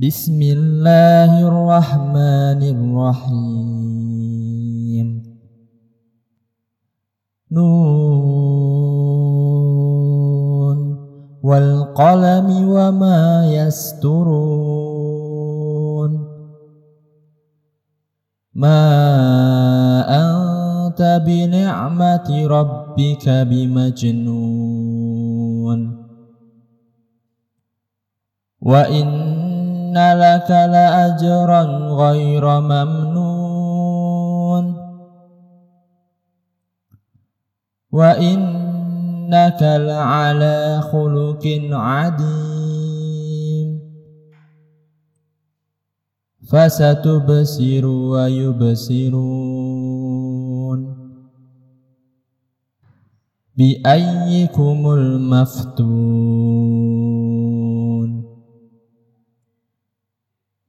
بسم الله الرحمن الرحيم نون والقلم وما يسترون ما أنت بنعمة ربك بمجنون وإن إن لك لأجرا غير ممنون وإنك لعلى خلق عديم فستبصر ويبصرون بأيكم المفتون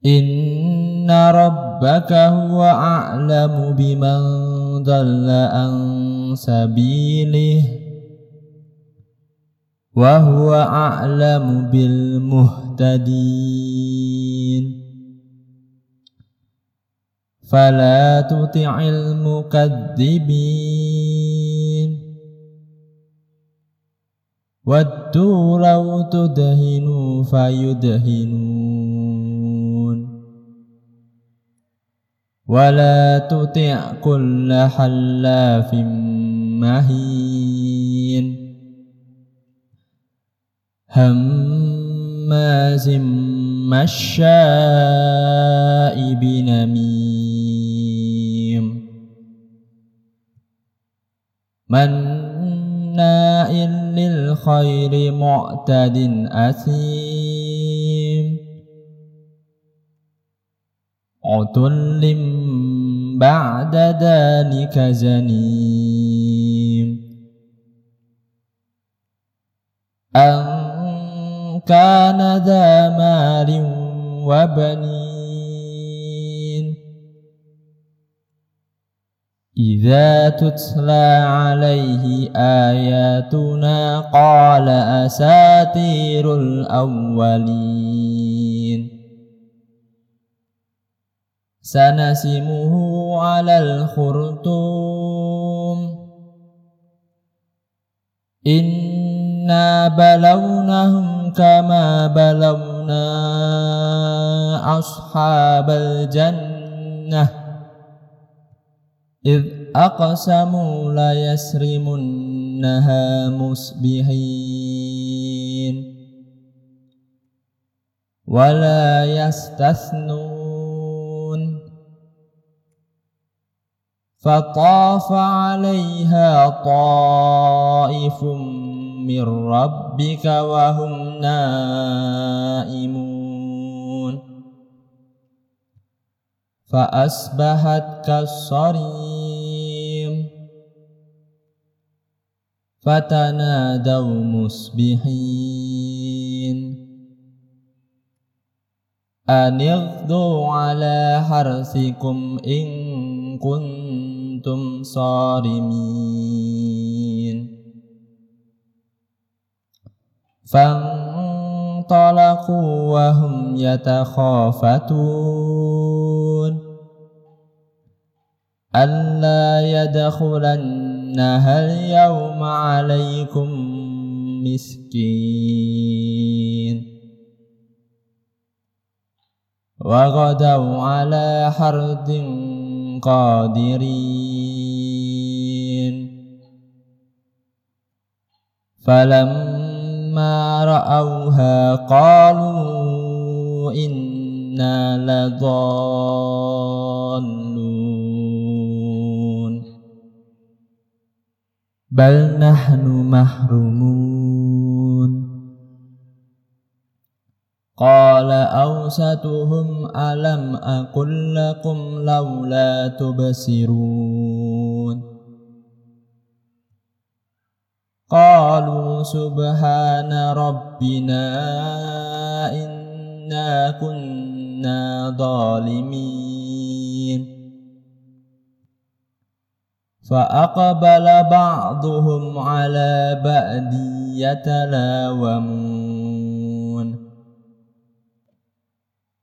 إن ربك هو أعلم بمن ضل عن سبيله وهو أعلم بالمهتدين فلا تطع المكذبين ودوا لو تدهنوا فيدهنون ولا تطع كل حلاف مهين هماز مشاء بنميم مناء للخير معتد أثيم عتل بعد ذلك زنيم أن كان ذا مال وبنين إذا تتلى عليه آياتنا قال أساطير الأولين سنسمه على الخرطوم. إنا بلونهم كما بلونا أصحاب الجنة. إذ أقسموا ليسرمنها مصبحين. ولا يستثنون فطاف عليها طائف من ربك وهم نائمون. فأصبحت كالصريم. فتنادوا مصبحين. أن اغدوا على حرثكم إن كنتم صارمين. فانطلقوا وهم يتخافتون. ألا يدخلنها اليوم عليكم مسكين. وغدوا على حرد قادرين. فلما رأوها قالوا إنا لضالون بل نحن محرومون قال أوسطهم ألم أقل لكم لولا تبصرون قالوا سبحان ربنا إنا كنا ظالمين. فأقبل بعضهم على بعد يتلاومون.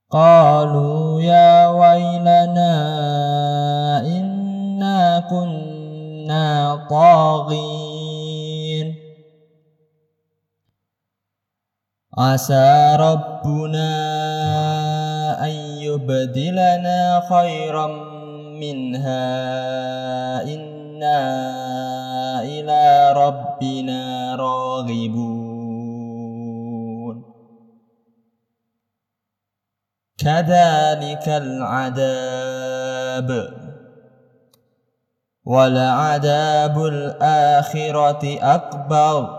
قالوا يا ويلنا إنا كنا طاغين. عسى ربنا أن يبدلنا خيرا منها. إنا إلى ربنا راغبون. كذلك العذاب. ولعذاب الآخرة أكبر.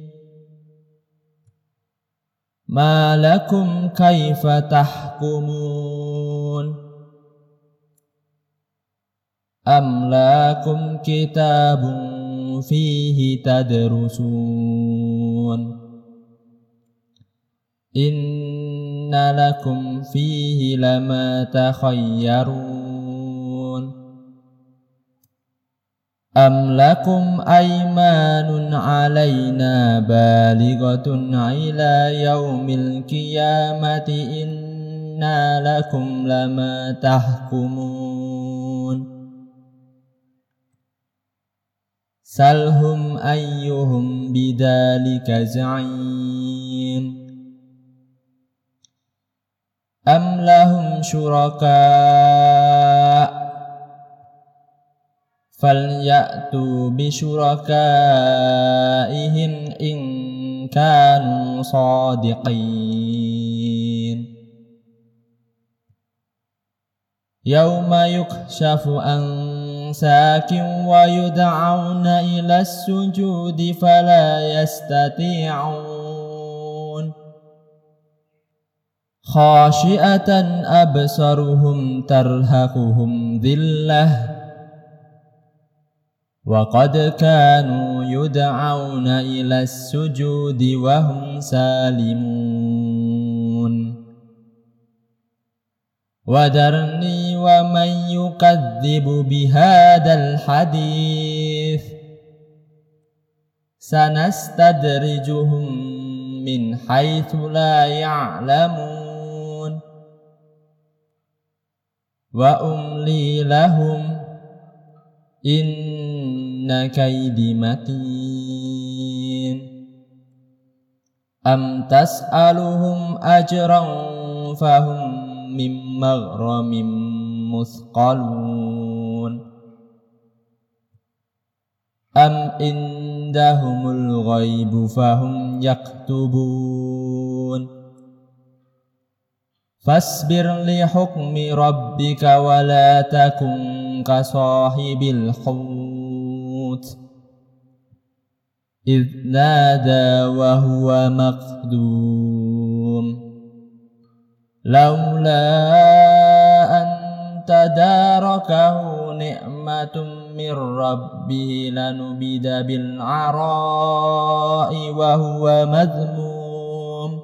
ما لكم كيف تحكمون؟ أم لكم كتاب فيه تدرسون؟ إن لكم فيه لما تخيرون. أم لكم أيمان علينا بالغة إلى يوم القيامة إنا لكم لما تحكمون سلهم أيهم بذلك زعيم أم لهم شركاء فليأتوا بشركائهم إن كانوا صادقين يوم يكشف عن ساك ويدعون إلى السجود فلا يستطيعون خاشئة أبصرهم ترهقهم ذِلَّةٌ وقد كانوا يدعون إلى السجود وهم سالمون. وذرني ومن يكذب بهذا الحديث. سنستدرجهم من حيث لا يعلمون. وأملي لهم إن إن كيدي متين أم تسألهم أجرا فهم من مغرم مثقلون أم عندهم الغيب فهم يكتبون فاصبر لحكم ربك ولا تكن كصاحب الحوت إذ نادى وهو مقدوم. لولا أن تداركه نعمة من ربه لنبذ بالعراء وهو مذموم.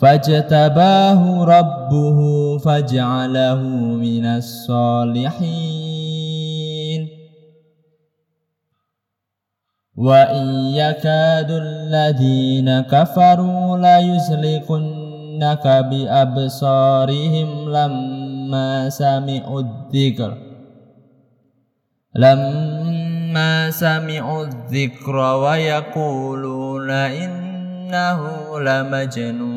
فاجتباه ربه فاجعله من الصالحين. وإن يكاد الذين كفروا ليزلقنك بأبصارهم لما سمعوا الذكر لما سمعوا الذكر ويقولون إنه لمجنون